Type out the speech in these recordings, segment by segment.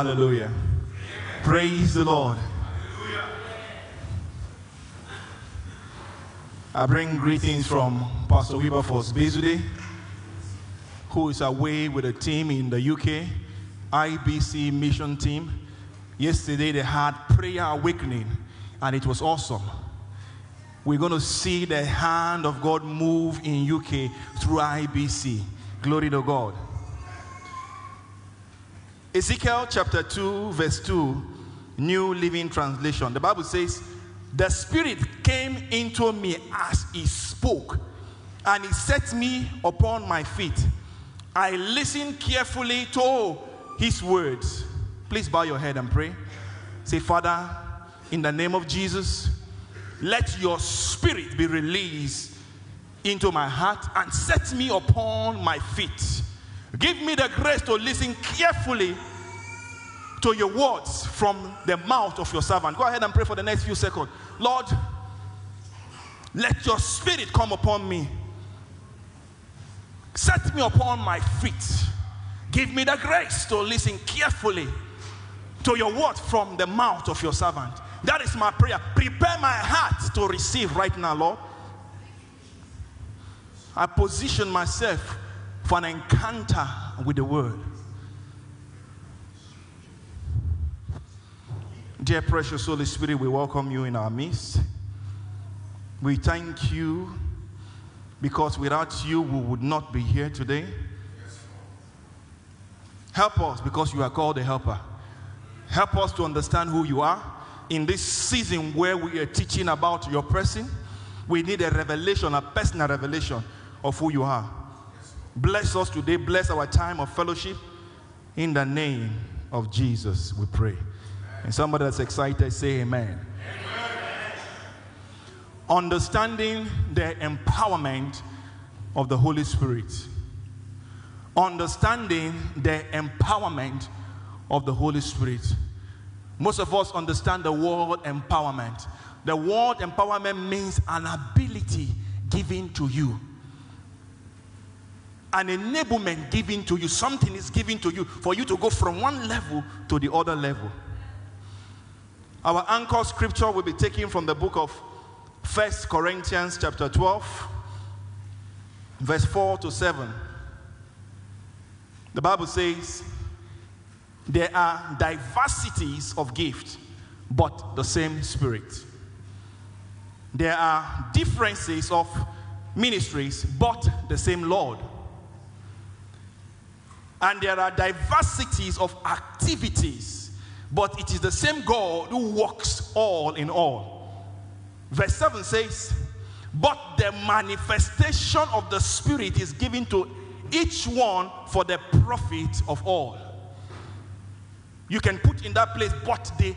Hallelujah. Praise the Lord. I bring greetings from Pastor Wilberforce Bezude, who is away with a team in the UK, IBC mission team. Yesterday they had prayer awakening, and it was awesome. We're going to see the hand of God move in UK through IBC. Glory to God. Ezekiel chapter 2, verse 2, New Living Translation. The Bible says, The Spirit came into me as He spoke, and He set me upon my feet. I listened carefully to His words. Please bow your head and pray. Say, Father, in the name of Jesus, let your Spirit be released into my heart and set me upon my feet. Give me the grace to listen carefully to your words from the mouth of your servant. Go ahead and pray for the next few seconds. Lord, let your spirit come upon me. Set me upon my feet. Give me the grace to listen carefully to your word from the mouth of your servant. That is my prayer. Prepare my heart to receive right now, Lord. I position myself for an encounter with the word. Dear precious Holy Spirit, we welcome you in our midst. We thank you because without you, we would not be here today. Help us because you are called a helper. Help us to understand who you are. In this season where we are teaching about your person, we need a revelation, a personal revelation of who you are. Bless us today. Bless our time of fellowship. In the name of Jesus, we pray. And somebody that's excited, say amen. Understanding the empowerment of the Holy Spirit. Understanding the empowerment of the Holy Spirit. Most of us understand the word empowerment. The word empowerment means an ability given to you an enablement given to you. Something is given to you for you to go from one level to the other level. Our anchor scripture will be taken from the book of First Corinthians chapter 12, verse 4 to 7. The Bible says, There are diversities of gifts, but the same Spirit. There are differences of ministries, but the same Lord. And there are diversities of activities, but it is the same God who works all in all. Verse 7 says, But the manifestation of the Spirit is given to each one for the profit of all. You can put in that place, but the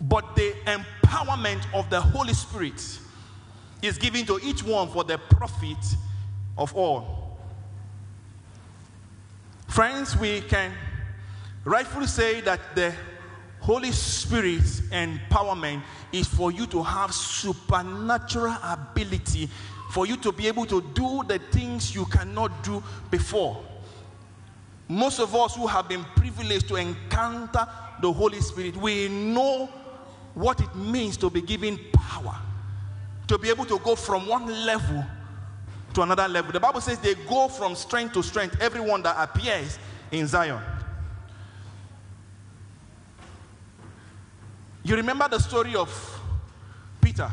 but the empowerment of the Holy Spirit is given to each one for the profit of all. Friends, we can rightfully say that the Holy Spirit's empowerment is for you to have supernatural ability, for you to be able to do the things you cannot do before. Most of us who have been privileged to encounter the Holy Spirit, we know what it means to be given power, to be able to go from one level to another level. The Bible says they go from strength to strength, everyone that appears in Zion. You remember the story of Peter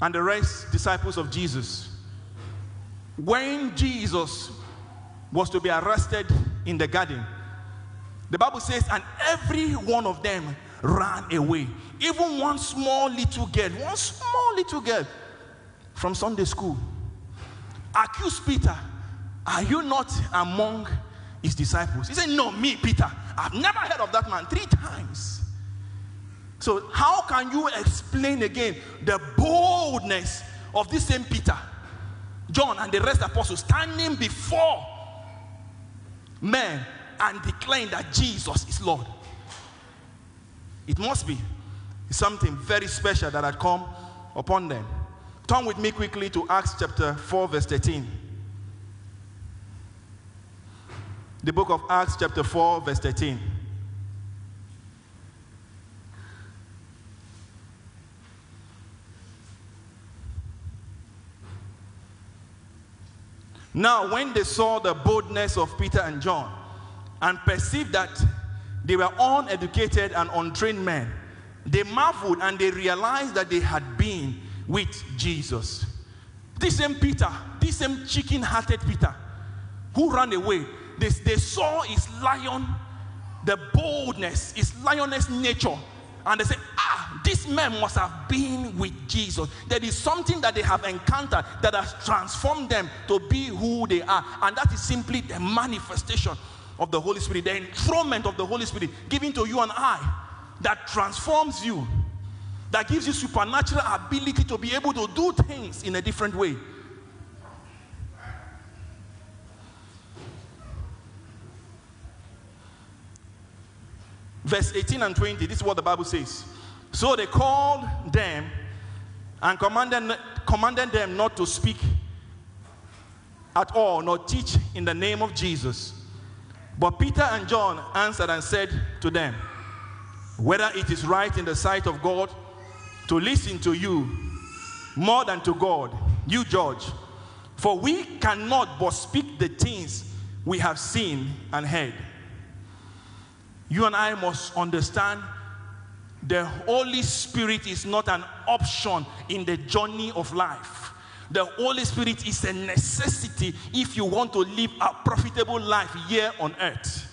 and the rest disciples of Jesus. When Jesus was to be arrested in the garden, the Bible says, and every one of them ran away. Even one small little girl, one small little girl from Sunday school accused Peter, Are you not among his disciples. He said, No, me, Peter. I've never heard of that man. Three times. So, how can you explain again the boldness of this same Peter, John, and the rest apostles standing before men and declaring that Jesus is Lord? It must be something very special that had come upon them. Turn with me quickly to Acts chapter 4, verse 13. The book of Acts, chapter 4, verse 13. Now, when they saw the boldness of Peter and John and perceived that they were uneducated and untrained men, they marveled and they realized that they had been with Jesus. This same Peter, this same chicken hearted Peter, who ran away, they, they saw his lion, the boldness, his lioness nature, and they said, Ah, this man must have been with Jesus. There is something that they have encountered that has transformed them to be who they are, and that is simply the manifestation of the Holy Spirit, the enthronement of the Holy Spirit given to you and I that transforms you, that gives you supernatural ability to be able to do things in a different way. Verse 18 and 20, this is what the Bible says. So they called them and commanded, commanded them not to speak at all, nor teach in the name of Jesus. But Peter and John answered and said to them, Whether it is right in the sight of God to listen to you more than to God, you judge. For we cannot but speak the things we have seen and heard. You and I must understand the Holy Spirit is not an option in the journey of life. The Holy Spirit is a necessity if you want to live a profitable life here on earth.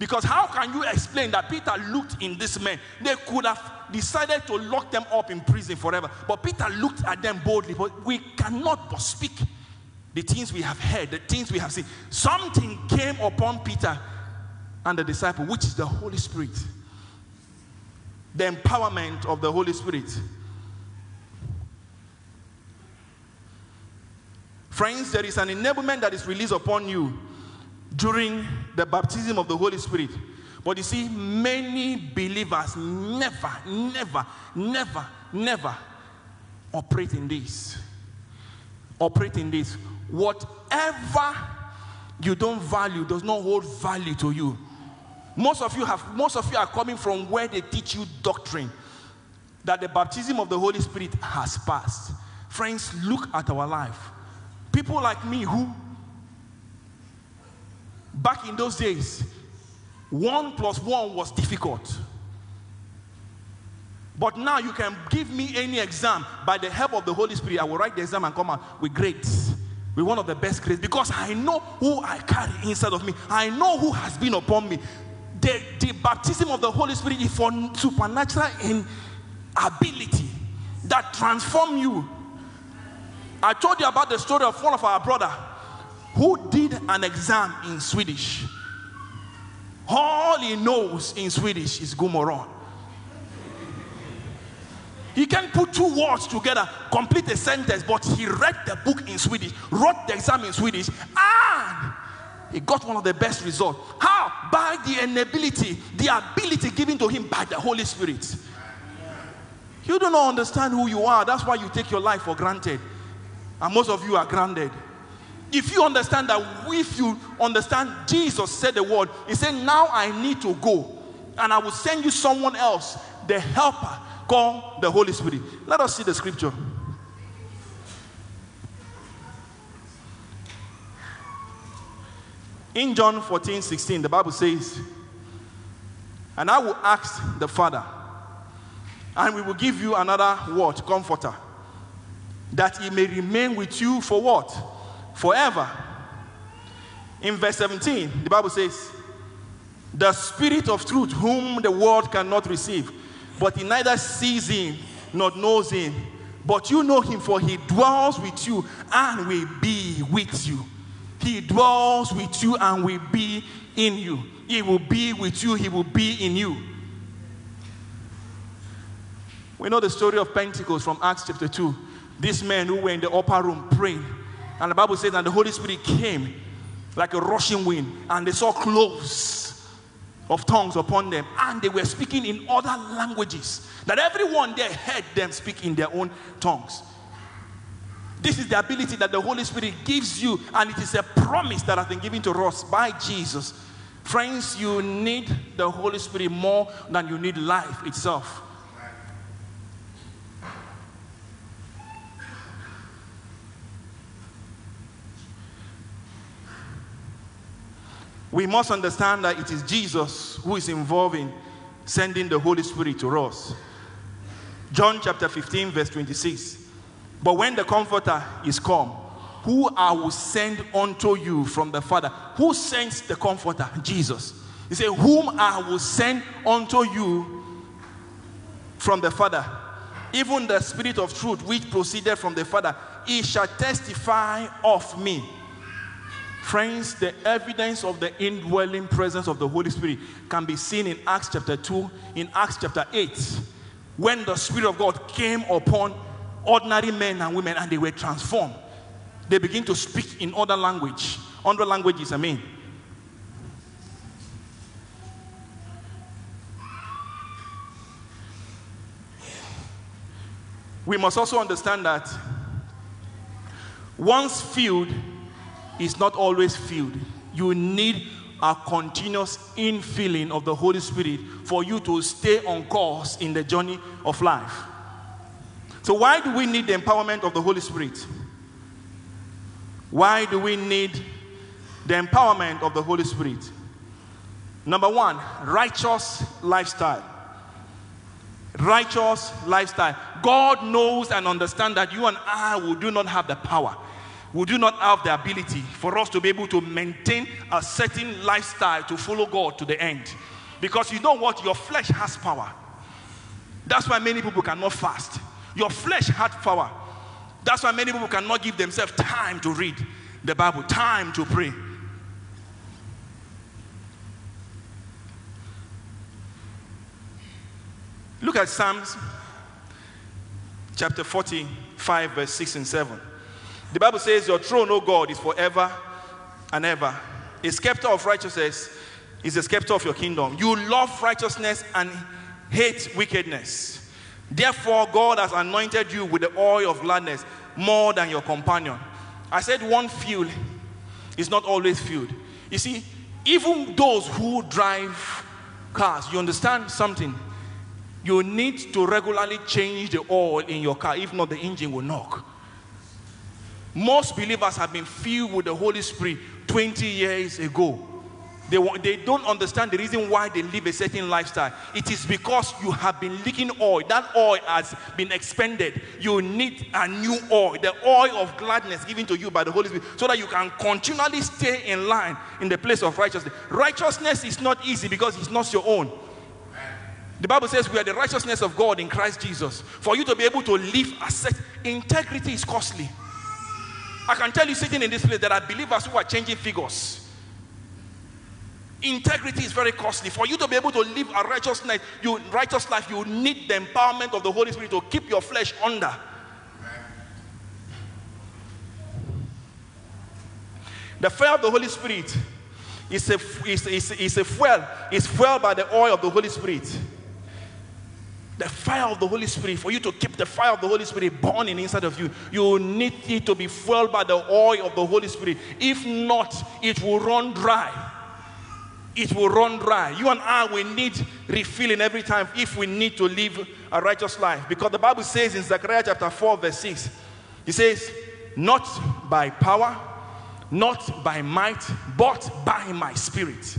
Because how can you explain that Peter looked in this man? They could have decided to lock them up in prison forever. But Peter looked at them boldly. But we cannot but speak the things we have heard, the things we have seen. Something came upon Peter and the disciple, which is the Holy Spirit. The empowerment of the Holy Spirit. Friends, there is an enablement that is released upon you during the baptism of the Holy Spirit. But you see, many believers never, never, never, never operate in this. Operate in this. Whatever you don't value does not hold value to you. Most of you have most of you are coming from where they teach you doctrine that the baptism of the Holy Spirit has passed. Friends, look at our life. People like me who back in those days, one plus one was difficult. But now you can give me any exam by the help of the Holy Spirit. I will write the exam and come out with grades. With one of the best grades. Because I know who I carry inside of me. I know who has been upon me. The, the baptism of the Holy Spirit is for supernatural in ability that transform you. I told you about the story of one of our brother who did an exam in Swedish. All he knows in Swedish is Gumoron. He can put two words together, complete a sentence, but he read the book in Swedish, wrote the exam in Swedish, and he got one of the best results. How? By the inability, the ability given to him by the Holy Spirit. You do not understand who you are. That's why you take your life for granted. And most of you are grounded. If you understand that, if you understand, Jesus said the word, He said, Now I need to go, and I will send you someone else, the helper called the Holy Spirit. Let us see the scripture. In John 14, 16, the Bible says, And I will ask the Father, and we will give you another word, comforter, that he may remain with you for what? Forever. In verse 17, the Bible says, The Spirit of truth, whom the world cannot receive, but he neither sees him nor knows him. But you know him, for he dwells with you and will be with you. He dwells with you and will be in you. He will be with you, He will be in you. We know the story of Pentecost from Acts chapter 2. These men who were in the upper room praying, and the Bible says that the Holy Spirit came like a rushing wind, and they saw cloves of tongues upon them, and they were speaking in other languages that everyone there heard them speak in their own tongues. This is the ability that the Holy Spirit gives you, and it is a promise that has been given to us by Jesus. Friends, you need the Holy Spirit more than you need life itself. We must understand that it is Jesus who is involved in sending the Holy Spirit to us. John chapter 15, verse 26. But when the Comforter is come, who I will send unto you from the Father. Who sends the Comforter? Jesus. He said, Whom I will send unto you from the Father. Even the Spirit of truth, which proceeded from the Father, he shall testify of me. Friends, the evidence of the indwelling presence of the Holy Spirit can be seen in Acts chapter 2, in Acts chapter 8, when the Spirit of God came upon ordinary men and women and they were transformed. They begin to speak in other language, other languages, I mean. We must also understand that once filled, is not always filled. You need a continuous infilling of the Holy Spirit for you to stay on course in the journey of life. So, why do we need the empowerment of the Holy Spirit? Why do we need the empowerment of the Holy Spirit? Number one, righteous lifestyle. Righteous lifestyle. God knows and understands that you and I will do not have the power we do not have the ability for us to be able to maintain a certain lifestyle to follow God to the end. Because you know what? Your flesh has power. That's why many people cannot fast. Your flesh has power. That's why many people cannot give themselves time to read the Bible, time to pray. Look at Psalms chapter 45, verse 6 and 7. The Bible says, Your throne, O God, is forever and ever. A scepter of righteousness is a scepter of your kingdom. You love righteousness and hate wickedness. Therefore, God has anointed you with the oil of gladness more than your companion. I said one fuel is not always filled. You see, even those who drive cars, you understand something? You need to regularly change the oil in your car, if not, the engine will knock. Most believers have been filled with the Holy Spirit 20 years ago. They, they don't understand the reason why they live a certain lifestyle. It is because you have been leaking oil. That oil has been expended. You need a new oil, the oil of gladness given to you by the Holy Spirit, so that you can continually stay in line in the place of righteousness. Righteousness is not easy because it's not your own. The Bible says we are the righteousness of God in Christ Jesus. For you to be able to live a set, integrity is costly. I can tell you sitting in this place that are believers who are changing figures. Integrity is very costly. For you to be able to live a righteous life, you righteous life, you need the empowerment of the Holy Spirit to keep your flesh under. The fire of the Holy Spirit is a, is, is, is a fuel, is fueled by the oil of the Holy Spirit. The fire of the Holy Spirit, for you to keep the fire of the Holy Spirit burning inside of you, you need it to be fueled by the oil of the Holy Spirit. If not, it will run dry. It will run dry. You and I will need refilling every time if we need to live a righteous life. Because the Bible says in Zechariah chapter 4, verse 6, it says, Not by power, not by might, but by my spirit.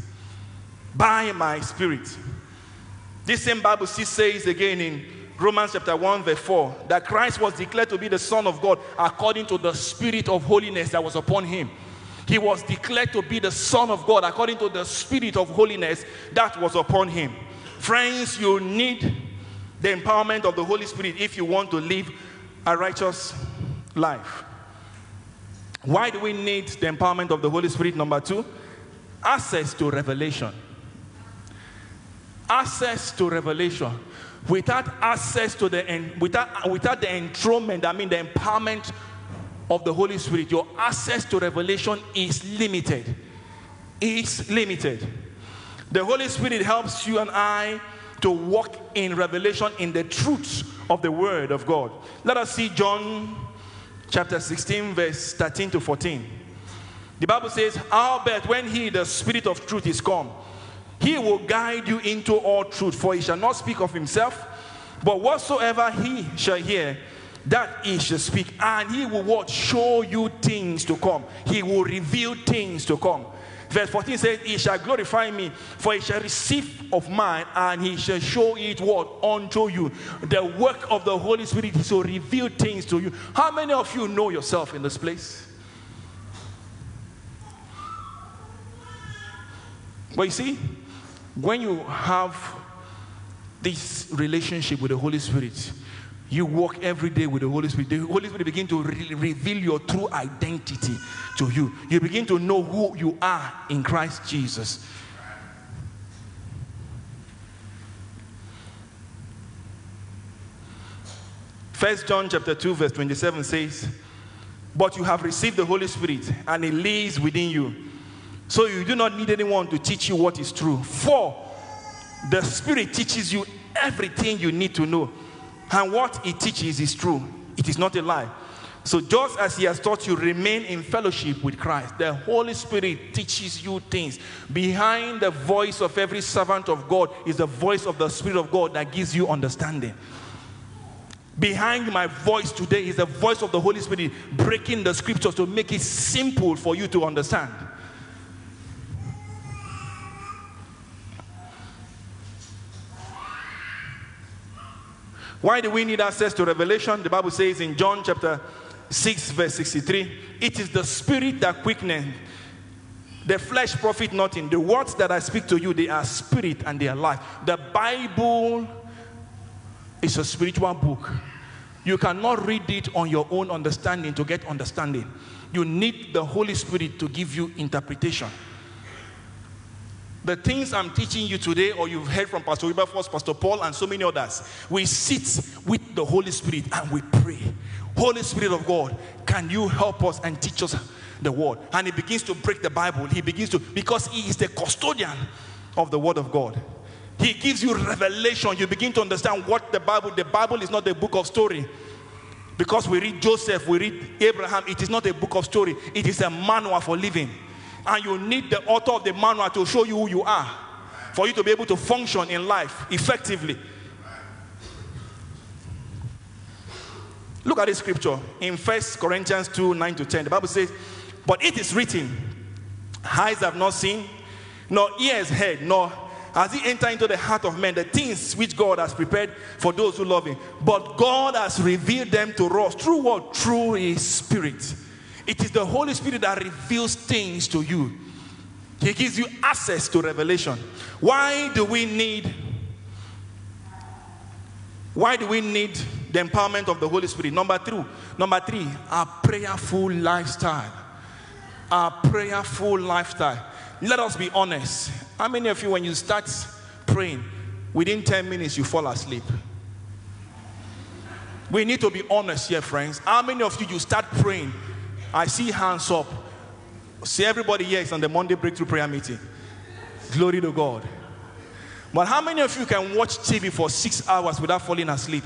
By my spirit. This same Bible says again in Romans chapter 1, verse 4, that Christ was declared to be the Son of God according to the Spirit of holiness that was upon him. He was declared to be the Son of God according to the Spirit of holiness that was upon him. Friends, you need the empowerment of the Holy Spirit if you want to live a righteous life. Why do we need the empowerment of the Holy Spirit? Number two, access to revelation. Access to revelation. Without access to the without without the enthronement, I mean the empowerment of the Holy Spirit, your access to revelation is limited. It's limited. The Holy Spirit helps you and I to walk in revelation in the truth of the Word of God. Let us see John chapter 16, verse 13 to 14. The Bible says, Albeit when he, the Spirit of truth, is come, he will guide you into all truth, for he shall not speak of himself, but whatsoever he shall hear, that he shall speak, and he will what? Show you things to come. He will reveal things to come. Verse 14 says, He shall glorify me, for he shall receive of mine, and he shall show it what? Unto you. The work of the Holy Spirit is to reveal things to you. How many of you know yourself in this place? But you see, when you have this relationship with the Holy Spirit, you walk every day with the Holy Spirit. The Holy Spirit begin to re- reveal your true identity to you. You begin to know who you are in Christ Jesus. First John chapter 2 verse 27 says, "But you have received the Holy Spirit and he lives within you. So you do not need anyone to teach you what is true. For the Spirit teaches you everything you need to know. And what He teaches is true, it is not a lie. So, just as He has taught you, remain in fellowship with Christ. The Holy Spirit teaches you things. Behind the voice of every servant of God is the voice of the Spirit of God that gives you understanding. Behind my voice today is the voice of the Holy Spirit breaking the scriptures to make it simple for you to understand. Why do we need access to revelation? The Bible says in John chapter 6, verse 63 it is the spirit that quickeneth, the flesh profit nothing. The words that I speak to you, they are spirit and they are life. The Bible is a spiritual book. You cannot read it on your own understanding to get understanding. You need the Holy Spirit to give you interpretation. The things I'm teaching you today, or you've heard from Pastor Wilberforce, Pastor Paul, and so many others, we sit with the Holy Spirit and we pray. Holy Spirit of God, can you help us and teach us the word? And he begins to break the Bible. He begins to, because he is the custodian of the word of God. He gives you revelation. You begin to understand what the Bible, the Bible is not a book of story. Because we read Joseph, we read Abraham, it is not a book of story, it is a manual for living. And you need the author of the manual to show you who you are, for you to be able to function in life effectively. Look at this scripture in First Corinthians 2 9 to 10. The Bible says, But it is written, eyes have not seen, nor ears heard, nor has he entered into the heart of men the things which God has prepared for those who love him. But God has revealed them to us through what? Through his spirit. It is the Holy Spirit that reveals things to you. He gives you access to revelation. Why do we need why do we need the empowerment of the Holy Spirit? Number three, number three, our prayerful lifestyle. Our prayerful lifestyle. Let us be honest. How many of you, when you start praying, within 10 minutes you fall asleep? We need to be honest here, friends. How many of you you start praying? I see hands up. See everybody here is on the Monday breakthrough prayer meeting. Glory to God. But how many of you can watch TV for six hours without falling asleep?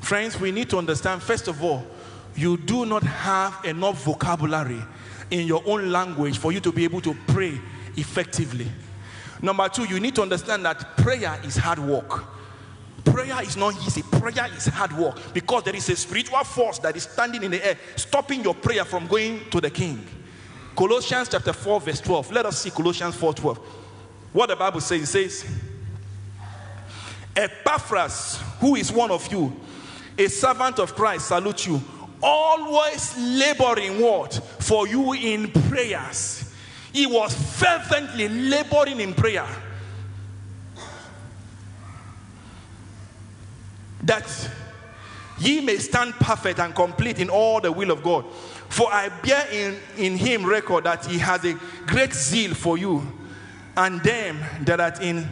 Friends, we need to understand first of all, you do not have enough vocabulary in your own language for you to be able to pray effectively. Number two, you need to understand that prayer is hard work. Prayer is not easy. Prayer is hard work because there is a spiritual force that is standing in the air, stopping your prayer from going to the king. Colossians chapter 4, verse 12. Let us see Colossians 4 12. What the Bible says, it says, Epaphras, who is one of you, a servant of Christ, salute you, always laboring what? For you in prayers. He was fervently laboring in prayer. That ye may stand perfect and complete in all the will of God. For I bear in, in him record that he has a great zeal for you, and them that are in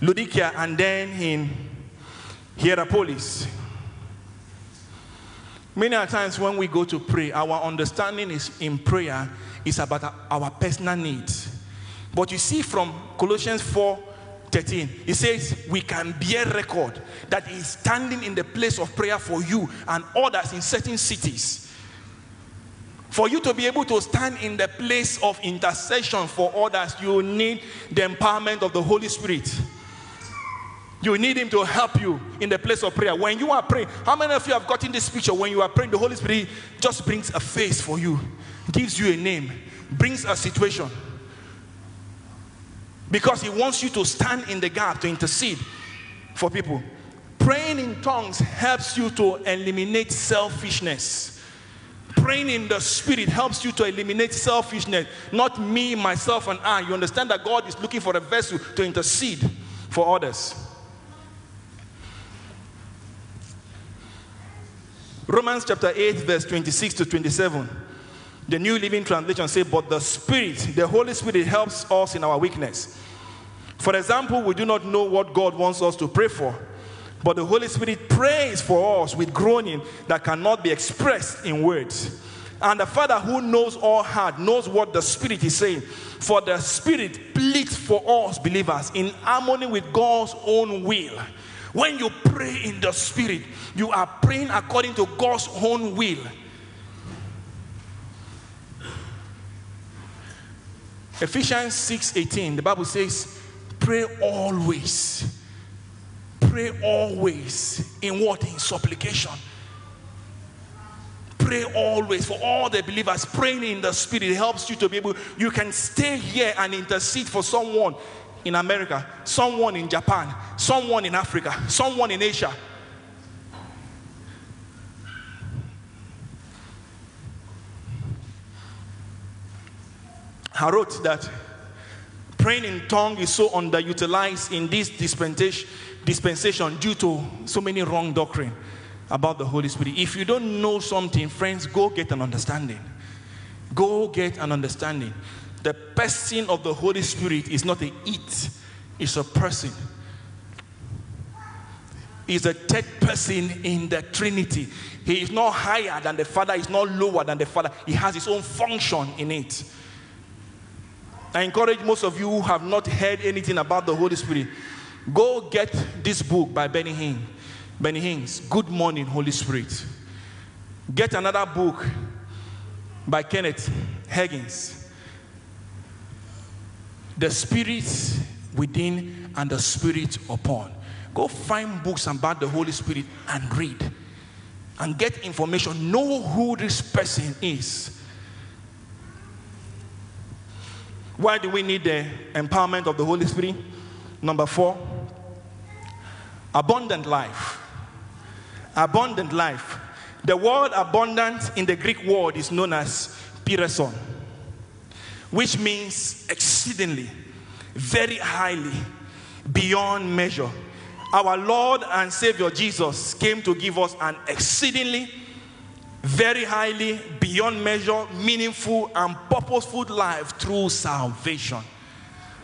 Laodicea and then in Hierapolis. Many times when we go to pray, our understanding is in prayer is about our personal needs. But you see from Colossians 4 13, it says, We can bear record that He is standing in the place of prayer for you and others in certain cities. For you to be able to stand in the place of intercession for others, you need the empowerment of the Holy Spirit. You need Him to help you in the place of prayer. When you are praying, how many of you have gotten this picture? When you are praying, the Holy Spirit just brings a face for you, gives you a name, brings a situation. Because He wants you to stand in the gap to intercede for people. Praying in tongues helps you to eliminate selfishness. Praying in the spirit helps you to eliminate selfishness. Not me, myself, and I. You understand that God is looking for a vessel to intercede for others. Romans chapter 8, verse 26 to 27. The New Living Translation says, But the Spirit, the Holy Spirit, helps us in our weakness. For example, we do not know what God wants us to pray for, but the Holy Spirit prays for us with groaning that cannot be expressed in words. And the Father who knows all heart knows what the Spirit is saying. For the Spirit pleads for us believers in harmony with God's own will. When you pray in the Spirit, you are praying according to God's own will. Ephesians 6:18, the Bible says, pray always. Pray always. In what? In supplication. Pray always for all the believers. Praying in the spirit helps you to be able, you can stay here and intercede for someone in America, someone in Japan, someone in Africa, someone in Asia. I wrote that praying in tongue is so underutilized in this dispensation, dispensation due to so many wrong doctrine about the Holy Spirit. If you don't know something, friends, go get an understanding. Go get an understanding. The person of the Holy Spirit is not a it, it's a person. Is a third person in the Trinity. He is not higher than the Father, he's not lower than the Father. He has his own function in it. I encourage most of you who have not heard anything about the Holy Spirit, go get this book by Benny Hinn. Benny Hinn's Good Morning, Holy Spirit. Get another book by Kenneth Hagin. The Spirit within and the Spirit upon. Go find books about the Holy Spirit and read and get information. Know who this person is. Why do we need the empowerment of the Holy Spirit? Number four, abundant life. Abundant life. The word abundant in the Greek word is known as perisson, which means exceedingly, very highly, beyond measure. Our Lord and Savior Jesus came to give us an exceedingly, very highly, beyond measure, meaningful, and purposeful life through salvation.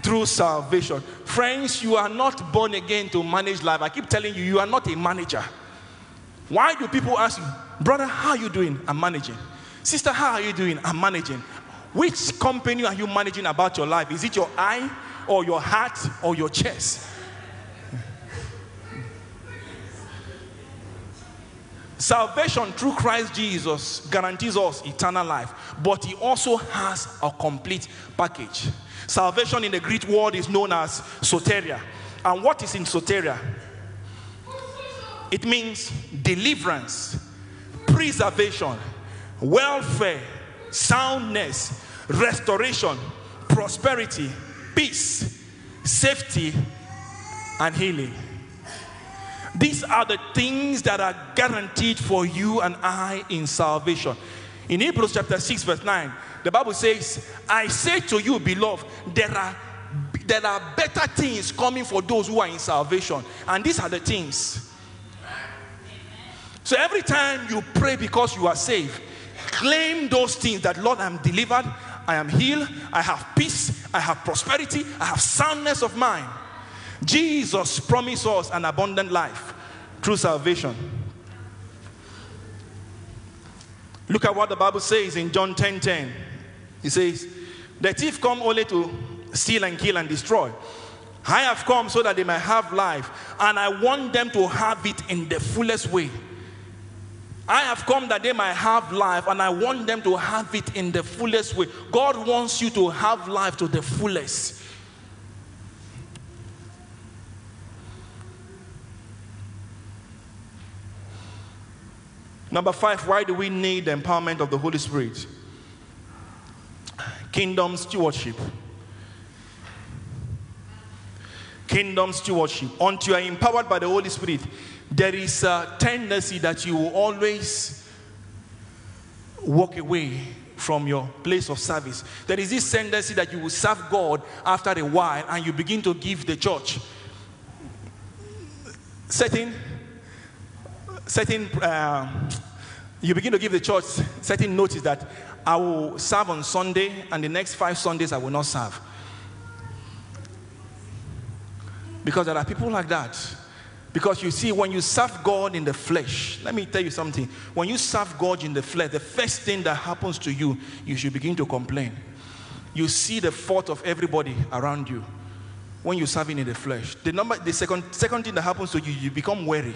Through salvation. Friends, you are not born again to manage life. I keep telling you, you are not a manager. Why do people ask you, brother, how are you doing? I'm managing. Sister, how are you doing? I'm managing. Which company are you managing about your life? Is it your eye or your heart or your chest? Salvation through Christ Jesus guarantees us eternal life, but He also has a complete package. Salvation in the Greek word is known as soteria. And what is in soteria? It means deliverance, preservation, welfare, soundness, restoration, prosperity, peace, safety, and healing. These are the things that are guaranteed for you and I in salvation. In Hebrews chapter 6, verse 9, the Bible says, I say to you, beloved, there are there are better things coming for those who are in salvation. And these are the things. So every time you pray because you are saved, claim those things that, Lord, I'm delivered, I am healed, I have peace, I have prosperity, I have soundness of mind. Jesus promised us an abundant life through salvation. Look at what the Bible says in John 10 10. It says, The thief come only to steal and kill and destroy. I have come so that they may have life, and I want them to have it in the fullest way. I have come that they might have life, and I want them to have it in the fullest way. God wants you to have life to the fullest. Number five, why do we need the empowerment of the Holy Spirit? Kingdom stewardship. Kingdom stewardship. Until you are empowered by the Holy Spirit, there is a tendency that you will always walk away from your place of service. There is this tendency that you will serve God after a while and you begin to give the church certain certain uh, you begin to give the church certain notice that I will serve on Sunday and the next five Sundays I will not serve. Because there are people like that. Because you see, when you serve God in the flesh, let me tell you something. When you serve God in the flesh, the first thing that happens to you, you should begin to complain. You see the fault of everybody around you when you're serving in the flesh. The number, the second, second thing that happens to you, you become weary.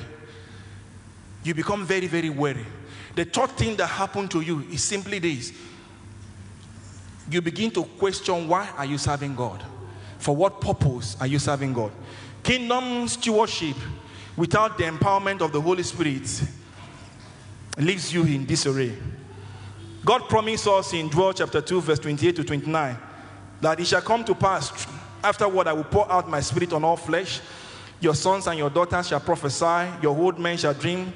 You become very, very weary. The third thing that happened to you is simply this. You begin to question why are you serving God? For what purpose are you serving God? Kingdom stewardship without the empowerment of the Holy Spirit leaves you in disarray. God promised us in Joel chapter 2, verse 28 to 29, that it shall come to pass afterward I will pour out my spirit on all flesh. Your sons and your daughters shall prophesy, your old men shall dream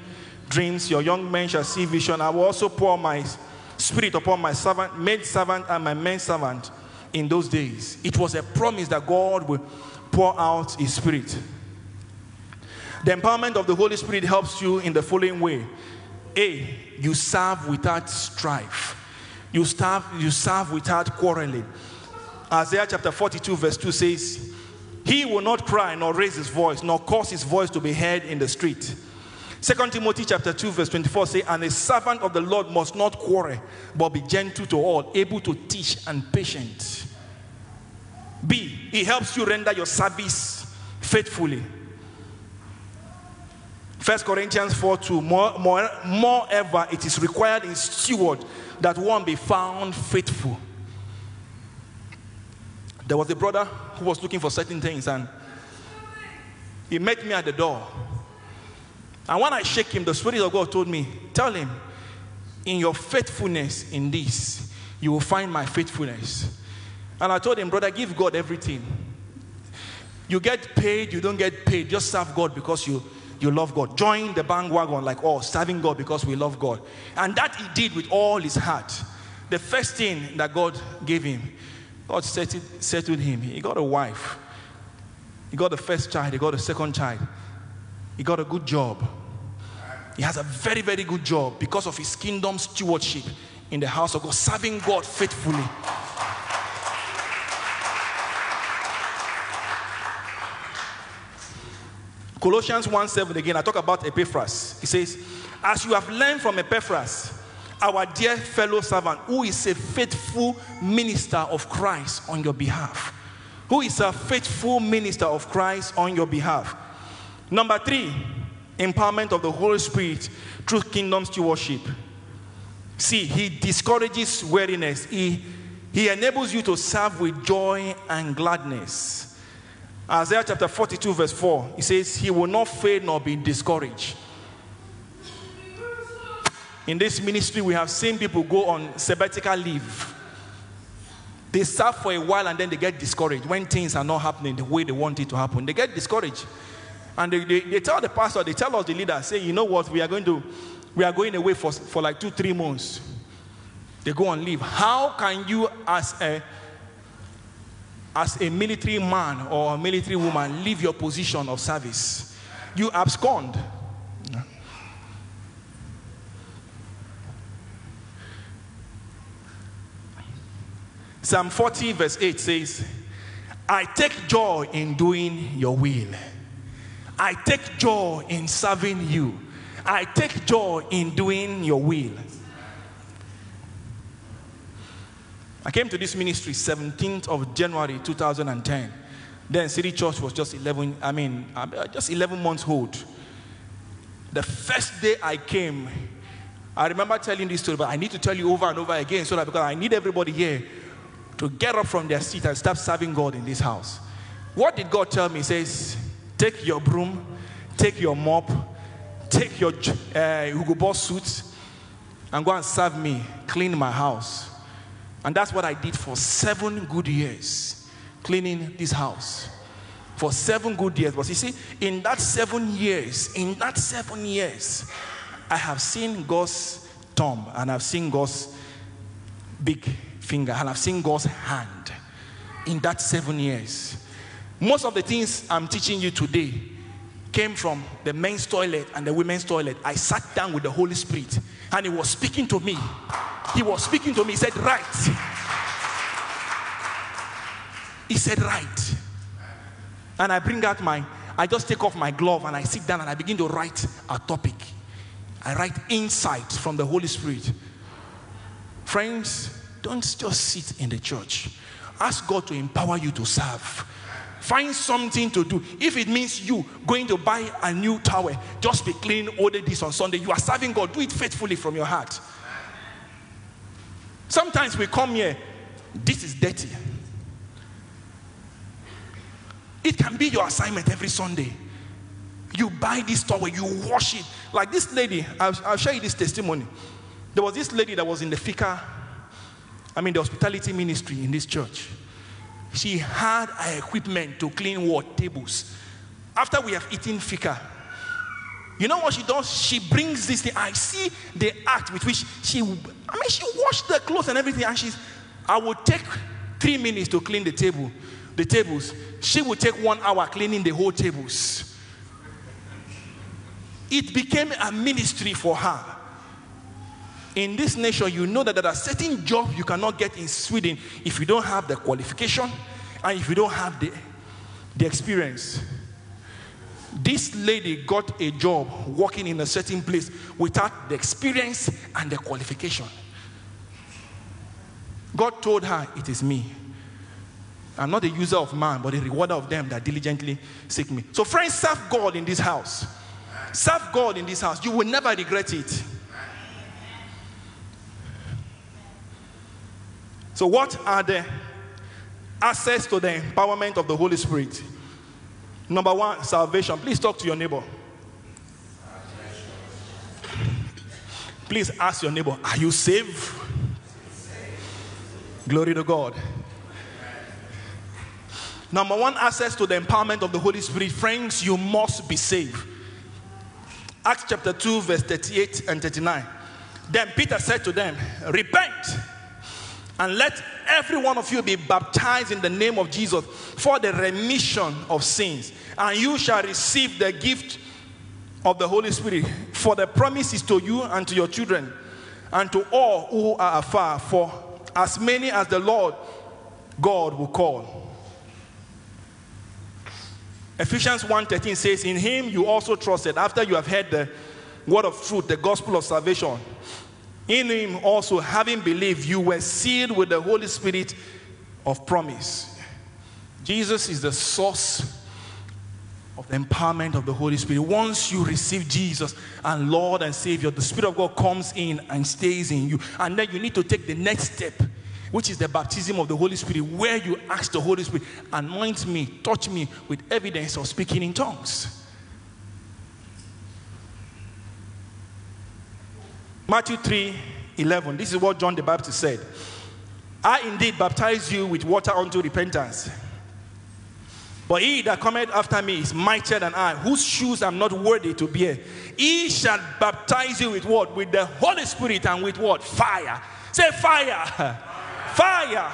dreams, your young men shall see vision. I will also pour my spirit upon my servant, maid servant, and my man servant in those days. It was a promise that God will pour out his spirit. The empowerment of the Holy Spirit helps you in the following way. A, you serve without strife. You serve, you serve without quarreling. Isaiah chapter 42, verse 2 says, He will not cry nor raise his voice, nor cause his voice to be heard in the street. Second Timothy chapter 2, verse 24 say, And a servant of the Lord must not quarrel, but be gentle to all, able to teach and patient. B, he helps you render your service faithfully. First Corinthians 4 2. More, more, moreover, it is required in steward that one be found faithful. There was a brother who was looking for certain things and he met me at the door. And when I shake him, the Spirit of God told me, Tell him, in your faithfulness in this, you will find my faithfulness. And I told him, Brother, give God everything. You get paid, you don't get paid. Just serve God because you, you love God. Join the bandwagon like, oh, serving God because we love God. And that he did with all his heart. The first thing that God gave him, God settled, settled him. He got a wife. He got the first child. He got the second child. He got a good job. He has a very, very good job because of his kingdom stewardship in the house of God, serving God faithfully. Colossians 1 7 again, I talk about Epaphras. He says, As you have learned from Epaphras, our dear fellow servant, who is a faithful minister of Christ on your behalf. Who is a faithful minister of Christ on your behalf. Number three, empowerment of the Holy Spirit through kingdom stewardship. See, he discourages weariness. He, he enables you to serve with joy and gladness. Isaiah chapter 42, verse 4, he says, He will not fail nor be discouraged. In this ministry, we have seen people go on sabbatical leave. They serve for a while and then they get discouraged when things are not happening the way they want it to happen. They get discouraged. And they, they, they tell the pastor, they tell us the leader, say, you know what, we are going to, we are going away for, for like two, three months. They go and leave. How can you as a as a military man or a military woman leave your position of service? You abscond. Psalm 40, verse 8 says, I take joy in doing your will. I take joy in serving you. I take joy in doing your will. I came to this ministry 17th of January 2010. Then City Church was just 11, I mean, uh, just 11 months old. The first day I came, I remember telling this story, but I need to tell you over and over again so that because I need everybody here to get up from their seat and start serving God in this house. What did God tell me? He says, take your broom, take your mop, take your uh, Hugo Boss suit, and go and serve me, clean my house. And that's what I did for seven good years, cleaning this house. For seven good years. But you see, in that seven years, in that seven years, I have seen God's thumb and I've seen God's big finger and I've seen God's hand in that seven years. Most of the things I'm teaching you today came from the men's toilet and the women's toilet. I sat down with the Holy Spirit and He was speaking to me. He was speaking to me. He said, Right. He said, Right. And I bring out my, I just take off my glove and I sit down and I begin to write a topic. I write insights from the Holy Spirit. Friends, don't just sit in the church. Ask God to empower you to serve. Find something to do. If it means you going to buy a new towel, just be clean, order this on Sunday. You are serving God. Do it faithfully from your heart. Sometimes we come here, this is dirty. It can be your assignment every Sunday. You buy this towel, you wash it. Like this lady, I'll, I'll share you this testimony. There was this lady that was in the fika, I mean, the hospitality ministry in this church. She had her equipment to clean what? Tables. After we have eaten fika, you know what she does? She brings this thing. I see the act with which she, I mean, she washed the clothes and everything. And she's, I would take three minutes to clean the table, the tables. She would take one hour cleaning the whole tables. It became a ministry for her. In this nation, you know that there are certain jobs you cannot get in Sweden if you don't have the qualification and if you don't have the, the experience. This lady got a job working in a certain place without the experience and the qualification. God told her, It is me. I'm not a user of man, but a rewarder of them that diligently seek me. So, friends, serve God in this house. Serve God in this house. You will never regret it. So, what are the access to the empowerment of the Holy Spirit? Number one, salvation. Please talk to your neighbor. Please ask your neighbor, Are you saved? Glory to God. Number one, access to the empowerment of the Holy Spirit. Friends, you must be saved. Acts chapter 2, verse 38 and 39. Then Peter said to them, Repent and let every one of you be baptized in the name of Jesus for the remission of sins, and you shall receive the gift of the Holy Spirit. For the promise is to you and to your children, and to all who are afar, for as many as the Lord God will call. Ephesians 1:13 says, In him you also trusted after you have heard the word of truth, the gospel of salvation. In him also, having believed, you were sealed with the Holy Spirit of promise. Jesus is the source of the empowerment of the Holy Spirit. Once you receive Jesus and Lord and Savior, the Spirit of God comes in and stays in you. And then you need to take the next step, which is the baptism of the Holy Spirit, where you ask the Holy Spirit, anoint me, touch me with evidence of speaking in tongues. Matthew 3 11. This is what John the Baptist said. I indeed baptize you with water unto repentance. But he that cometh after me is mightier than I, whose shoes I'm not worthy to bear. He shall baptize you with what? With the Holy Spirit and with what? Fire. Say fire. Fire.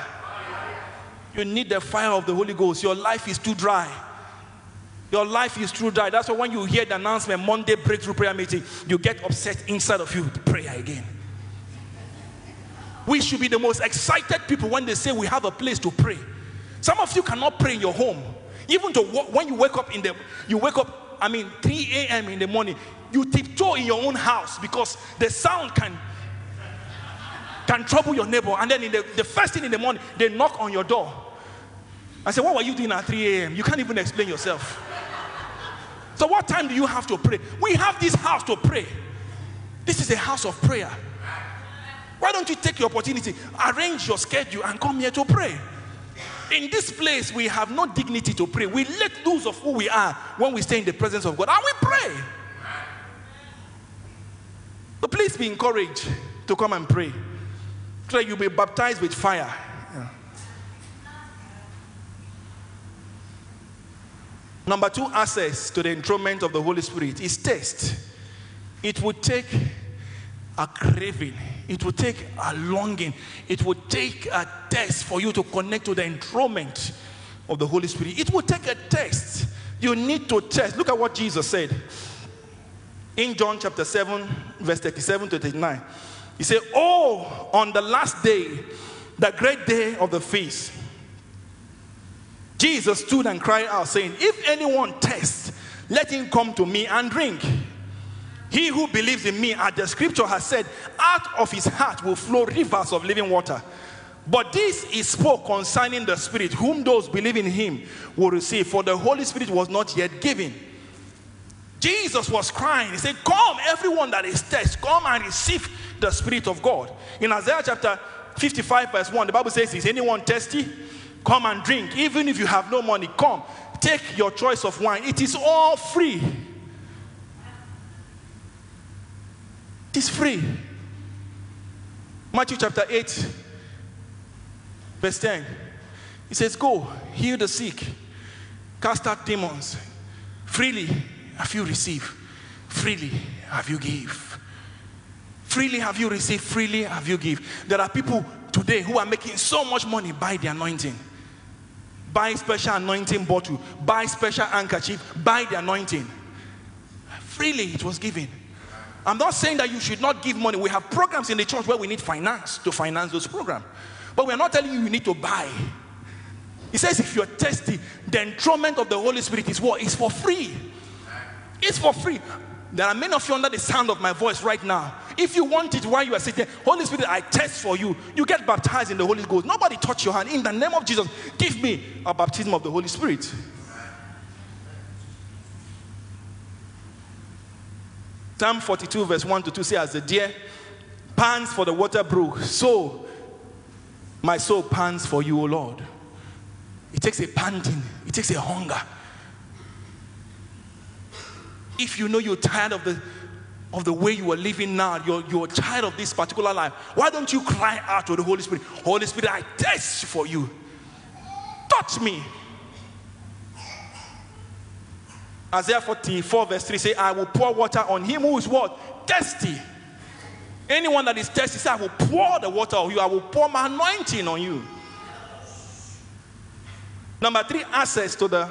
You need the fire of the Holy Ghost. Your life is too dry. Your life is through dry. That's why when you hear the announcement, Monday breakthrough prayer meeting, you get upset inside of you with prayer again. We should be the most excited people when they say we have a place to pray. Some of you cannot pray in your home. Even to when you wake up in the you wake up, I mean 3 a.m. in the morning, you tiptoe in your own house because the sound can can trouble your neighbor. And then in the, the first thing in the morning, they knock on your door. I say, What were you doing at 3 a.m.? You can't even explain yourself. So, what time do you have to pray? We have this house to pray. This is a house of prayer. Why don't you take your opportunity, arrange your schedule, and come here to pray? In this place, we have no dignity to pray. We let loose of who we are when we stay in the presence of God and we pray. So please be encouraged to come and pray. That you'll be baptized with fire. Number two, access to the enthronement of the Holy Spirit is taste. It would take a craving, it would take a longing, it would take a test for you to connect to the enthronement of the Holy Spirit. It would take a test. You need to test. Look at what Jesus said in John chapter 7, verse 37 to 39. He said, Oh, on the last day, the great day of the feast, Jesus stood and cried out, saying, If anyone tests, let him come to me and drink. He who believes in me, as the scripture has said, out of his heart will flow rivers of living water. But this is spoke concerning the Spirit, whom those believe in him will receive, for the Holy Spirit was not yet given. Jesus was crying. He said, Come, everyone that is thirsty, come and receive the Spirit of God. In Isaiah chapter 55, verse 1, the Bible says, Is anyone thirsty? Come and drink. Even if you have no money, come. Take your choice of wine. It is all free. It is free. Matthew chapter 8, verse 10. He says, Go, heal the sick, cast out demons. Freely have you received, freely have you give. Freely have you received, freely have you give. There are people today who are making so much money by the anointing. Buy special anointing bottle, buy special handkerchief, buy the anointing. Freely it was given. I'm not saying that you should not give money. We have programs in the church where we need finance to finance those programs. But we're not telling you you need to buy. He says if you're thirsty, the enthronement of the Holy Spirit is what? It's for free. It's for free. There are many of you under the sound of my voice right now. If you want it while you are sitting, Holy Spirit, I test for you. You get baptized in the Holy Ghost. Nobody touch your hand. In the name of Jesus, give me a baptism of the Holy Spirit. Psalm 42, verse 1 to 2 says, As the deer pants for the water brook, so my soul pants for you, O Lord. It takes a panting, it takes a hunger. If you know you're tired of the of the way you are living now, you're, you're tired of this particular life, why don't you cry out to the Holy Spirit? Holy Spirit, I test for you. Touch me. Isaiah 44, verse 3 say, I will pour water on him who is what? Thirsty. Anyone that is thirsty, I will pour the water on you. I will pour my anointing on you. Number three, access to the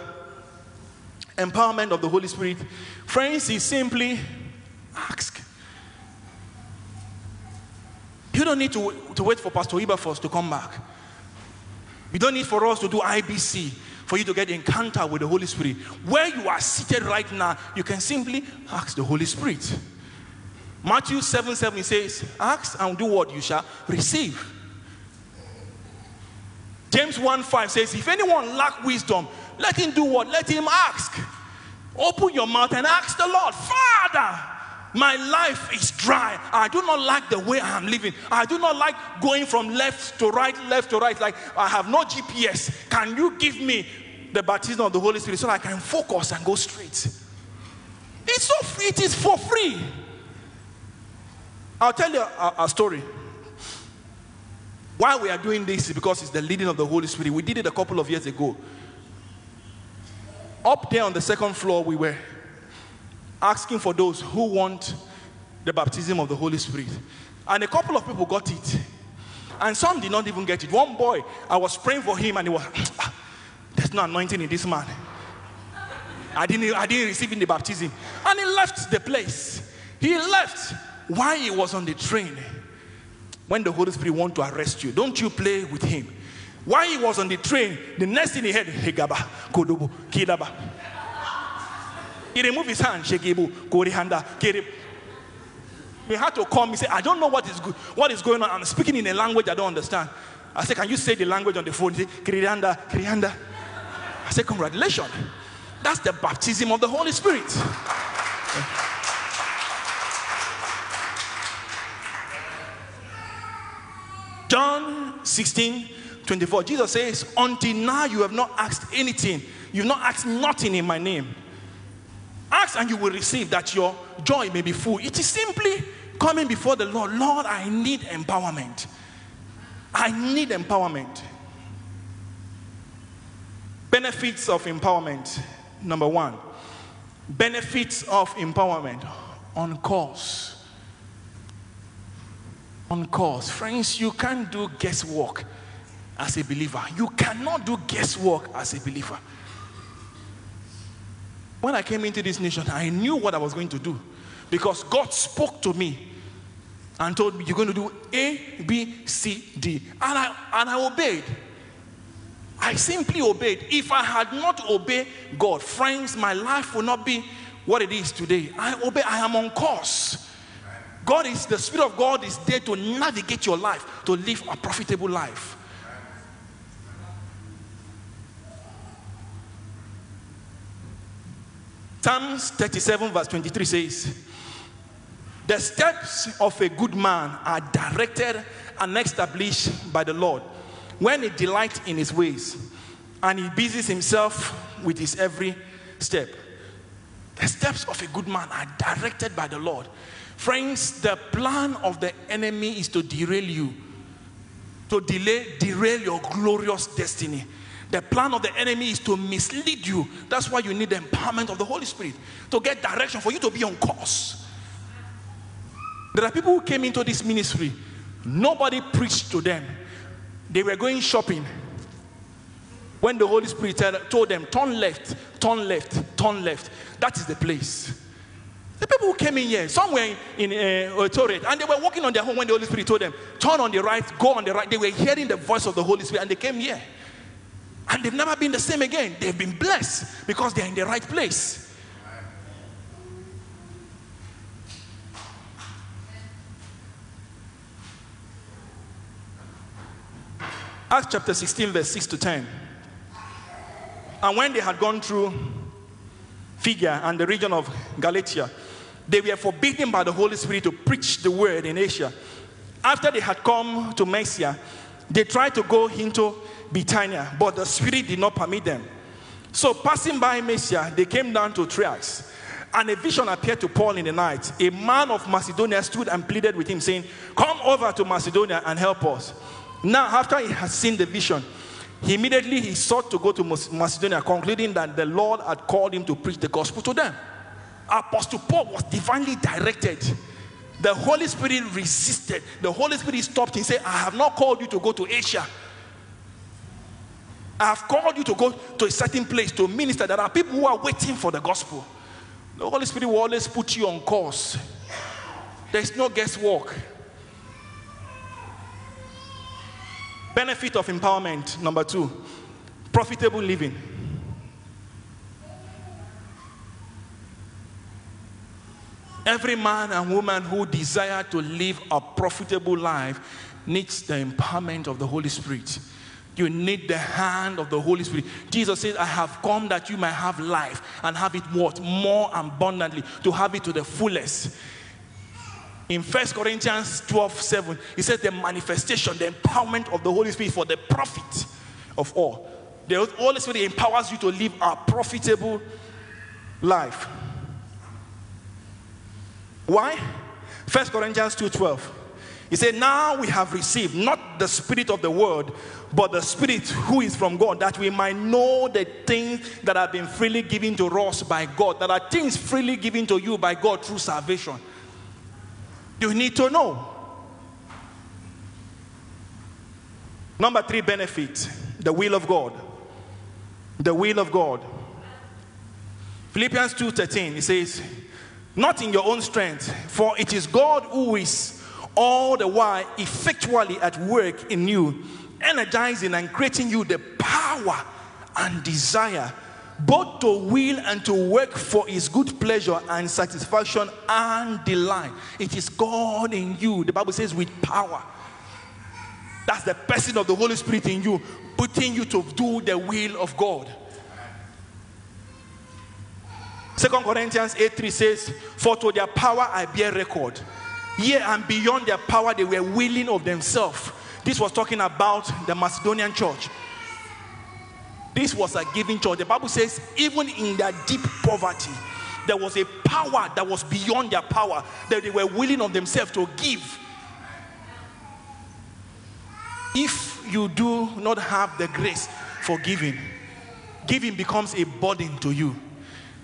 empowerment of the Holy Spirit. Friends, is simply ask. You don't need to, to wait for Pastor Wilberforce to come back. You don't need for us to do IBC for you to get encounter with the Holy Spirit. Where you are seated right now, you can simply ask the Holy Spirit. Matthew 7 7 says, Ask and do what you shall receive. James 1 5 says, If anyone lack wisdom, let him do what? Let him ask. Open your mouth and ask the Lord, Father, my life is dry. I do not like the way I am living. I do not like going from left to right, left to right. Like I have no GPS. Can you give me the baptism of the Holy Spirit so I can focus and go straight? It's so free. It is for free. I'll tell you a, a story. Why we are doing this is because it's the leading of the Holy Spirit. We did it a couple of years ago. Up there on the second floor, we were asking for those who want the baptism of the Holy Spirit. And a couple of people got it. And some did not even get it. One boy, I was praying for him and he was, "Ah, there's no anointing in this man. I didn't, I didn't receive in the baptism. And he left the place. He left while he was on the train. when the Holy Spirit want to arrest you. Don't you play with him. While he was on the train, the next thing he heard, Hegaba, Kodobo, Kidaba. He removed his hand, Shekibu, Korihanda, Kirib. He had to call me, say, I don't know what is, go- what is going on. I'm speaking in a language I don't understand. I said, Can you say the language on the phone? He said, Kirihanda, Kirihanda. I said, Congratulations. That's the baptism of the Holy Spirit. John 16, 24. Jesus says, Until now you have not asked anything. You've not asked nothing in my name. Ask and you will receive that your joy may be full. It is simply coming before the Lord. Lord, I need empowerment. I need empowerment. Benefits of empowerment. Number one, benefits of empowerment on course. On course. Friends, you can't do guesswork as a believer. You cannot do guesswork as a believer. When I came into this nation, I knew what I was going to do because God spoke to me and told me, You're going to do A, B, C, D. And I, and I obeyed. I simply obeyed. If I had not obeyed God, friends, my life would not be what it is today. I obey, I am on course. God is, the Spirit of God is there to navigate your life, to live a profitable life. Psalms 37, verse 23 says, The steps of a good man are directed and established by the Lord when he delights in his ways and he busies himself with his every step. The steps of a good man are directed by the Lord. Friends, the plan of the enemy is to derail you, to delay, derail your glorious destiny. The plan of the enemy is to mislead you. That's why you need the empowerment of the Holy Spirit to get direction for you to be on course. There are people who came into this ministry, nobody preached to them. They were going shopping. When the Holy Spirit told them, turn left, turn left, turn left, that is the place. The people who came in here, somewhere in uh, Otoret, and they were walking on their home when the Holy Spirit told them, turn on the right, go on the right. They were hearing the voice of the Holy Spirit and they came here. And they've never been the same again. They've been blessed because they're in the right place. Acts chapter 16, verse 6 to 10. And when they had gone through Phrygia and the region of Galatia, they were forbidden by the Holy Spirit to preach the word in Asia. After they had come to Mysia, they tried to go into Bithynia, but the Spirit did not permit them. So, passing by Mysia, they came down to Troas. And a vision appeared to Paul in the night. A man of Macedonia stood and pleaded with him, saying, Come over to Macedonia and help us. Now, after he had seen the vision, he immediately he sought to go to Macedonia, concluding that the Lord had called him to preach the gospel to them. Apostle Paul was divinely directed. The Holy Spirit resisted. The Holy Spirit stopped and said, I have not called you to go to Asia. I have called you to go to a certain place to minister. There are people who are waiting for the gospel. The Holy Spirit will always put you on course. There's no guesswork. Benefit of empowerment, number two, profitable living. Every man and woman who desire to live a profitable life needs the empowerment of the Holy Spirit. You need the hand of the Holy Spirit. Jesus says, I have come that you might have life and have it what? More abundantly, to have it to the fullest. In 1 Corinthians 12 7, he says, The manifestation, the empowerment of the Holy Spirit for the profit of all. The Holy Spirit empowers you to live a profitable life. Why? 1 Corinthians 2:12. He said, Now we have received not the spirit of the world, but the spirit who is from God, that we might know the things that have been freely given to us by God, that are things freely given to you by God through salvation. You need to know. Number three benefit the will of God. The will of God. Philippians 2:13 it says, Not in your own strength, for it is God who is all the while effectually at work in you, energizing and creating you the power and desire both to will and to work for his good pleasure and satisfaction and delight. It is God in you. The Bible says with power. That's the person of the Holy Spirit in you, putting you to do the will of God. Second Corinthians 8 3 says, For to their power I bear record. Yea, and beyond their power, they were willing of themselves. This was talking about the Macedonian church. This was a giving church. The Bible says, even in their deep poverty, there was a power that was beyond their power that they were willing of themselves to give. If you do not have the grace for giving, giving becomes a burden to you.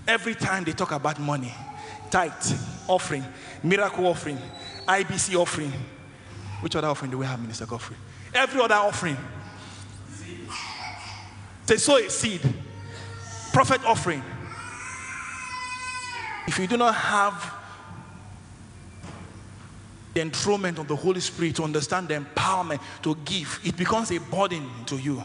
Every time they talk about money, tithe, offering, miracle offering, IBC offering, which other offering do we have, Minister Godfrey? Every other offering. They sow a seed, prophet offering. If you do not have the enthronement of the Holy Spirit to understand the empowerment to give, it becomes a burden to you.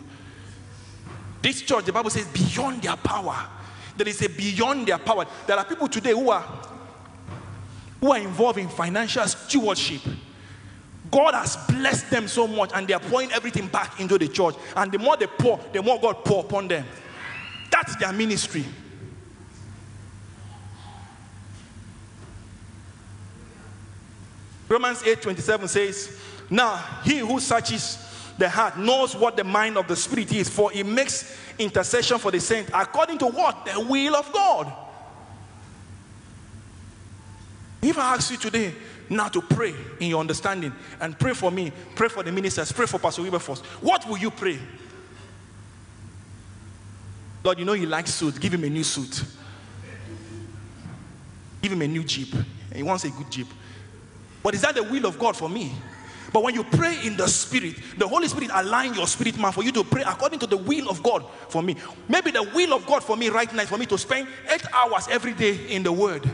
This church, the Bible says, beyond their power. There is a beyond their power. There are people today who are who are involved in financial stewardship. God has blessed them so much, and they are pouring everything back into the church. And the more they pour, the more God pour upon them. That's their ministry. Romans 8 27 says, Now he who searches the heart knows what the mind of the Spirit is, for he makes intercession for the saint according to what? The will of God. If I ask you today now to pray in your understanding and pray for me, pray for the ministers, pray for Pastor Wilberforce, what will you pray? Lord, you know he likes suit. Give him a new suit. Give him a new Jeep. He wants a good Jeep. But is that the will of God for me? But when you pray in the spirit, the Holy Spirit align your spirit man for you to pray according to the will of God for me. Maybe the will of God for me right now is for me to spend eight hours every day in the word.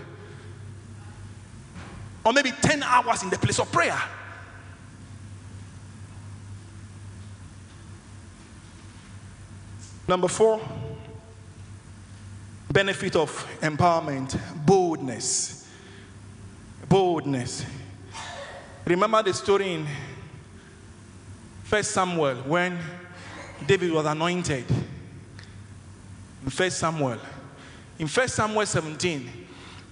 Or maybe 10 hours in the place of prayer. Number four, benefit of empowerment boldness. Boldness. Remember the story in First Samuel when David was anointed. In First Samuel. In First Samuel 17,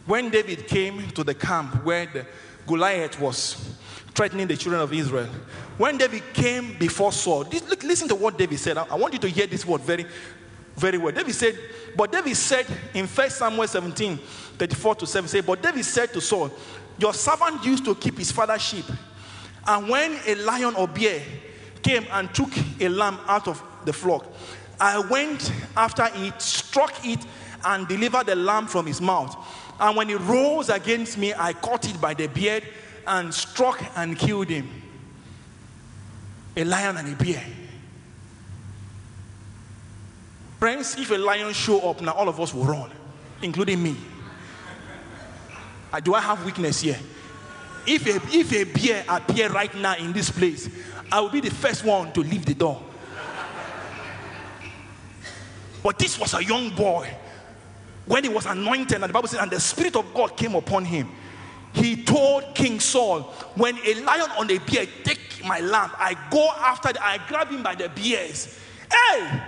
when David came to the camp where the Goliath was threatening the children of Israel, when David came before Saul, this- look, listen to what David said. I, I want you to hear this word very, very well. David said, but David said in 1 Samuel 17, 34 to 7, say, but David said to Saul, Your servant used to keep his father's sheep. And when a lion or bear came and took a lamb out of the flock, I went after it, struck it, and delivered the lamb from his mouth. And when he rose against me, I caught it by the beard and struck and killed him. A lion and a bear. Friends, if a lion show up now, all of us will run, including me. Do I have weakness here? If a, if a bear appear right now in this place, I will be the first one to leave the door. But this was a young boy. When he was anointed, and the Bible says, and the Spirit of God came upon him. He told King Saul, when a lion on a bear take my lamb, I go after, I grab him by the bears. Hey!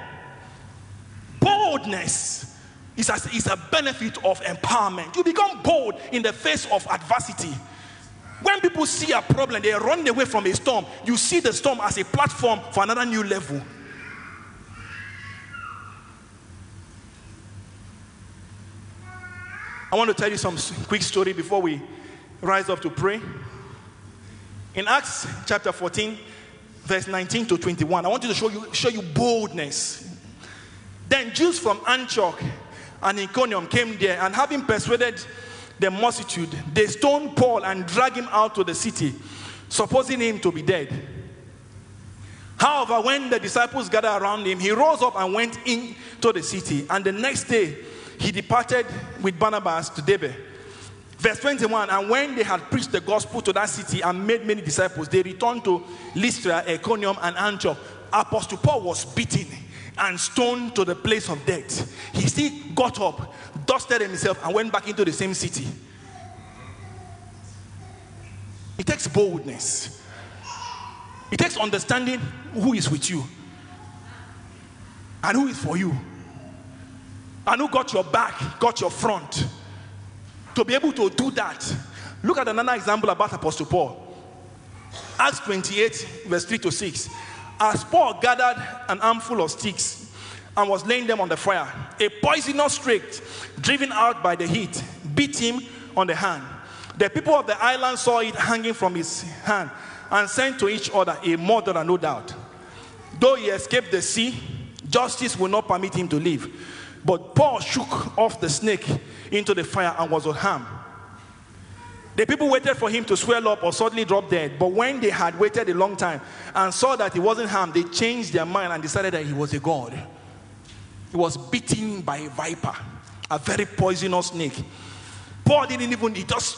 Boldness is a, is a benefit of empowerment. You become bold in the face of adversity. When people see a problem, they run away from a storm. You see the storm as a platform for another new level. I want to tell you some quick story before we rise up to pray. In Acts chapter 14, verse 19 to 21, I want you to show you, show you boldness. Then Jews from Antioch and Iconium came there, and having persuaded the multitude, they stoned Paul and dragged him out to the city, supposing him to be dead. However, when the disciples gathered around him, he rose up and went into the city. And the next day, he departed with Barnabas to Derbe. Verse 21 And when they had preached the gospel to that city and made many disciples, they returned to Lystra, Iconium, and Antioch. Apostle Paul was beaten and stoned to the place of death. He still got up, dusted himself, and went back into the same city. It takes boldness, it takes understanding who is with you and who is for you, and who got your back, got your front to be able to do that. Look at another example about Apostle Paul. Acts 28, verse 3 to 6. As Paul gathered an armful of sticks and was laying them on the fire, a poisonous snake, driven out by the heat, beat him on the hand. The people of the island saw it hanging from his hand and sent to each other, a murderer, no doubt. Though he escaped the sea, justice will not permit him to live. But Paul shook off the snake into the fire and was unharmed. The people waited for him to swell up or suddenly drop dead. But when they had waited a long time and saw that he wasn't harmed, they changed their mind and decided that he was a god. He was bitten by a viper, a very poisonous snake. Paul didn't even, he just,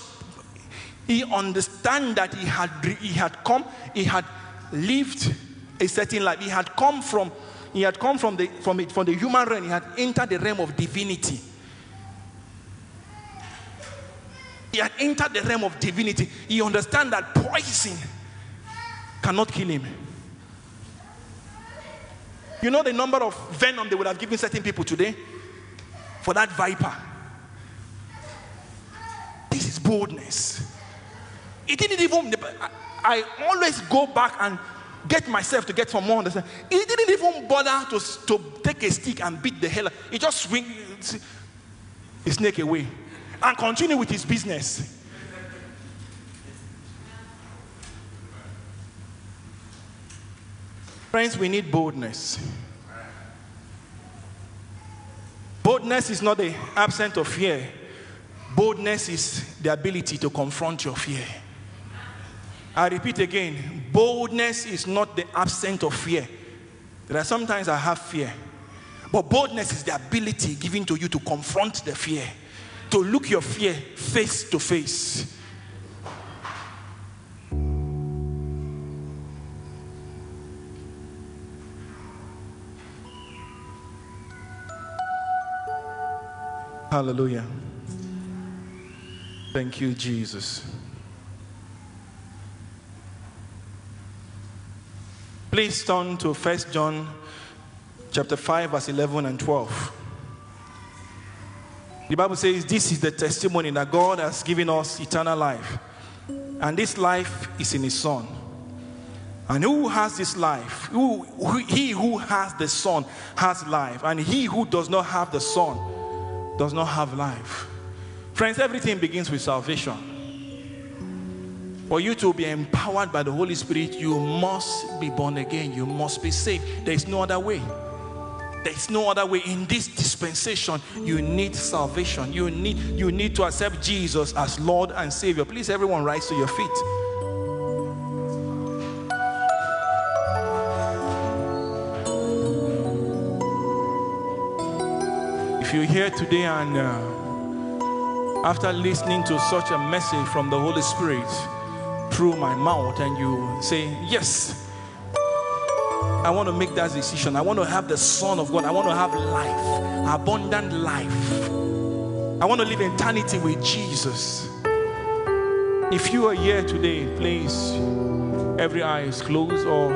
he understand that he had, he had come, he had lived a certain life. He had come from, he had come from the, from it, from the human realm. He had entered the realm of divinity. He had entered the realm of divinity. He understand that poison cannot kill him. You know the number of venom they would have given certain people today for that viper. This is boldness. It didn't even. I, I always go back and get myself to get some more understanding. He didn't even bother to, to take a stick and beat the hell. He just swing the snake away and continue with his business. Friends, we need boldness. Boldness is not the absence of fear. Boldness is the ability to confront your fear. I repeat again boldness is not the absence of fear. There are sometimes I have fear, but boldness is the ability given to you to confront the fear, to look your fear face to face. Hallelujah. Thank you, Jesus. Please turn to 1 John chapter 5, verse 11 and 12. The Bible says, This is the testimony that God has given us eternal life. And this life is in His Son. And who has this life? Who, who- he who has the Son has life. And he who does not have the Son does not have life. Friends, everything begins with salvation. For you to be empowered by the Holy Spirit, you must be born again. You must be saved. There is no other way. There is no other way. In this dispensation, you need salvation. You need, you need to accept Jesus as Lord and Savior. Please, everyone, rise to your feet. If you're here today and uh, after listening to such a message from the Holy Spirit through my mouth, and you say, Yes, I want to make that decision. I want to have the Son of God. I want to have life, abundant life. I want to live eternity with Jesus. If you are here today, please, every eye is closed or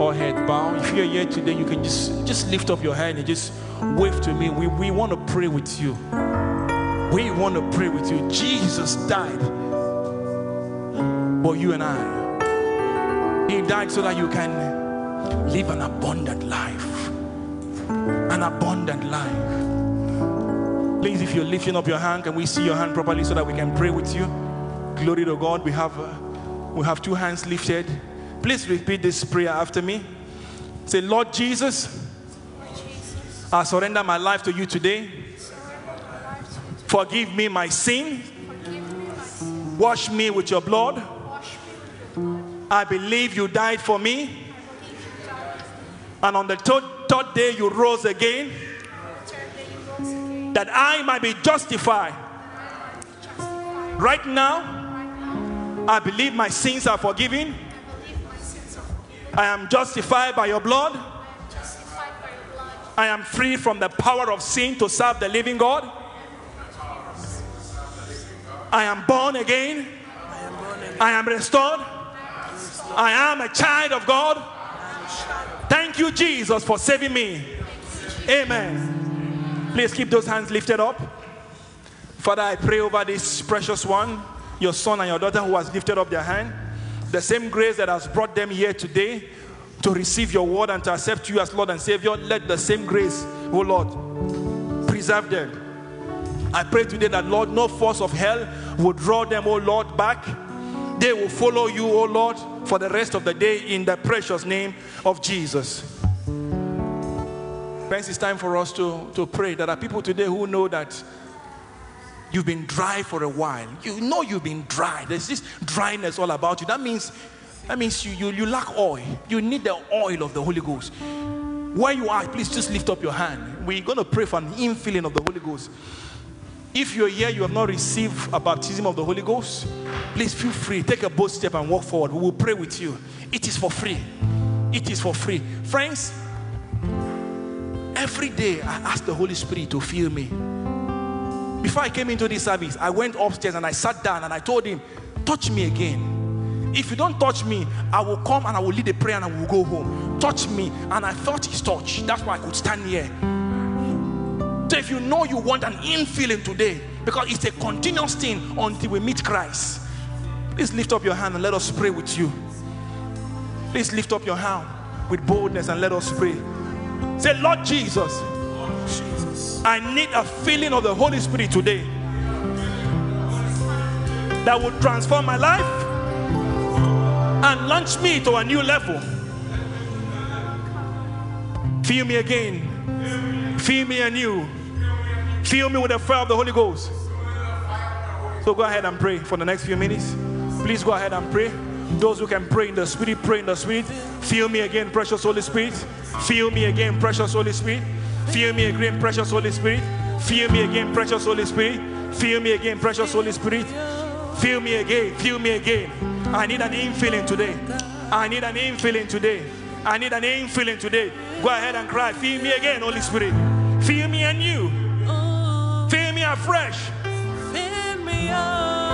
or head bowed. If you're here today, you can just just lift up your hand and just wave to me. We, we want to pray with you. We want to pray with you. Jesus died for you and I. He died so that you can live an abundant life. An abundant life. Please, if you're lifting up your hand, can we see your hand properly so that we can pray with you? Glory to God. We have uh, we have two hands lifted. Please repeat this prayer after me. Say, Lord Jesus, I surrender my life to you today. Forgive me my sin. Wash me with your blood. I believe you died for me. And on the third, third day you rose again. That I might be justified Right now, I believe my sins are forgiven. I am justified by your blood. I am free from the power of sin to serve the living God. I am born again. I am restored. I am a child of God. Thank you, Jesus, for saving me. Amen. Please keep those hands lifted up. Father, I pray over this precious one, your son and your daughter who has lifted up their hand. The same grace that has brought them here today to receive your word and to accept you as Lord and Savior, let the same grace, oh Lord, preserve them. I pray today that, Lord, no force of hell will draw them, oh Lord, back. They will follow you, oh Lord, for the rest of the day in the precious name of Jesus. Friends, it's time for us to, to pray. There are people today who know that you've been dry for a while. You know you've been dry. There's this dryness all about you. That means that means you, you, you lack oil. You need the oil of the Holy Ghost. Where you are, please just lift up your hand. We're going to pray for an infilling of the Holy Ghost. If you're here, you have not received a baptism of the Holy Ghost, please feel free. Take a bold step and walk forward. We will pray with you. It is for free. It is for free. Friends, every day I ask the Holy Spirit to fill me. Before I came into this service, I went upstairs and I sat down and I told him, Touch me again. If you don't touch me, I will come and I will lead a prayer and I will go home. Touch me. And I felt his touch. That's why I could stand here. So if you know you want an infilling today, because it's a continuous thing until we meet Christ, please lift up your hand and let us pray with you. Please lift up your hand with boldness and let us pray. Say, Lord Jesus, I need a feeling of the Holy Spirit today that will transform my life and launch me to a new level. Feel me again. Feel me anew. Fill me with the fire of the Holy Ghost. So go ahead and pray for the next few minutes. Please go ahead and pray. Those who can pray in the Spirit, pray in the Spirit. Feel me again, precious Holy Spirit. Feel me again, precious Holy Spirit. Feel me again, precious Holy Spirit. Feel me again, precious Holy Spirit. Feel me again, precious Holy Spirit. Feel me again, feel me again. I need an infilling today. I need an infilling today. I need an infilling today. Go ahead and cry. Feel me again, Holy Spirit. Feel me anew. Feel me afresh. Fill me up,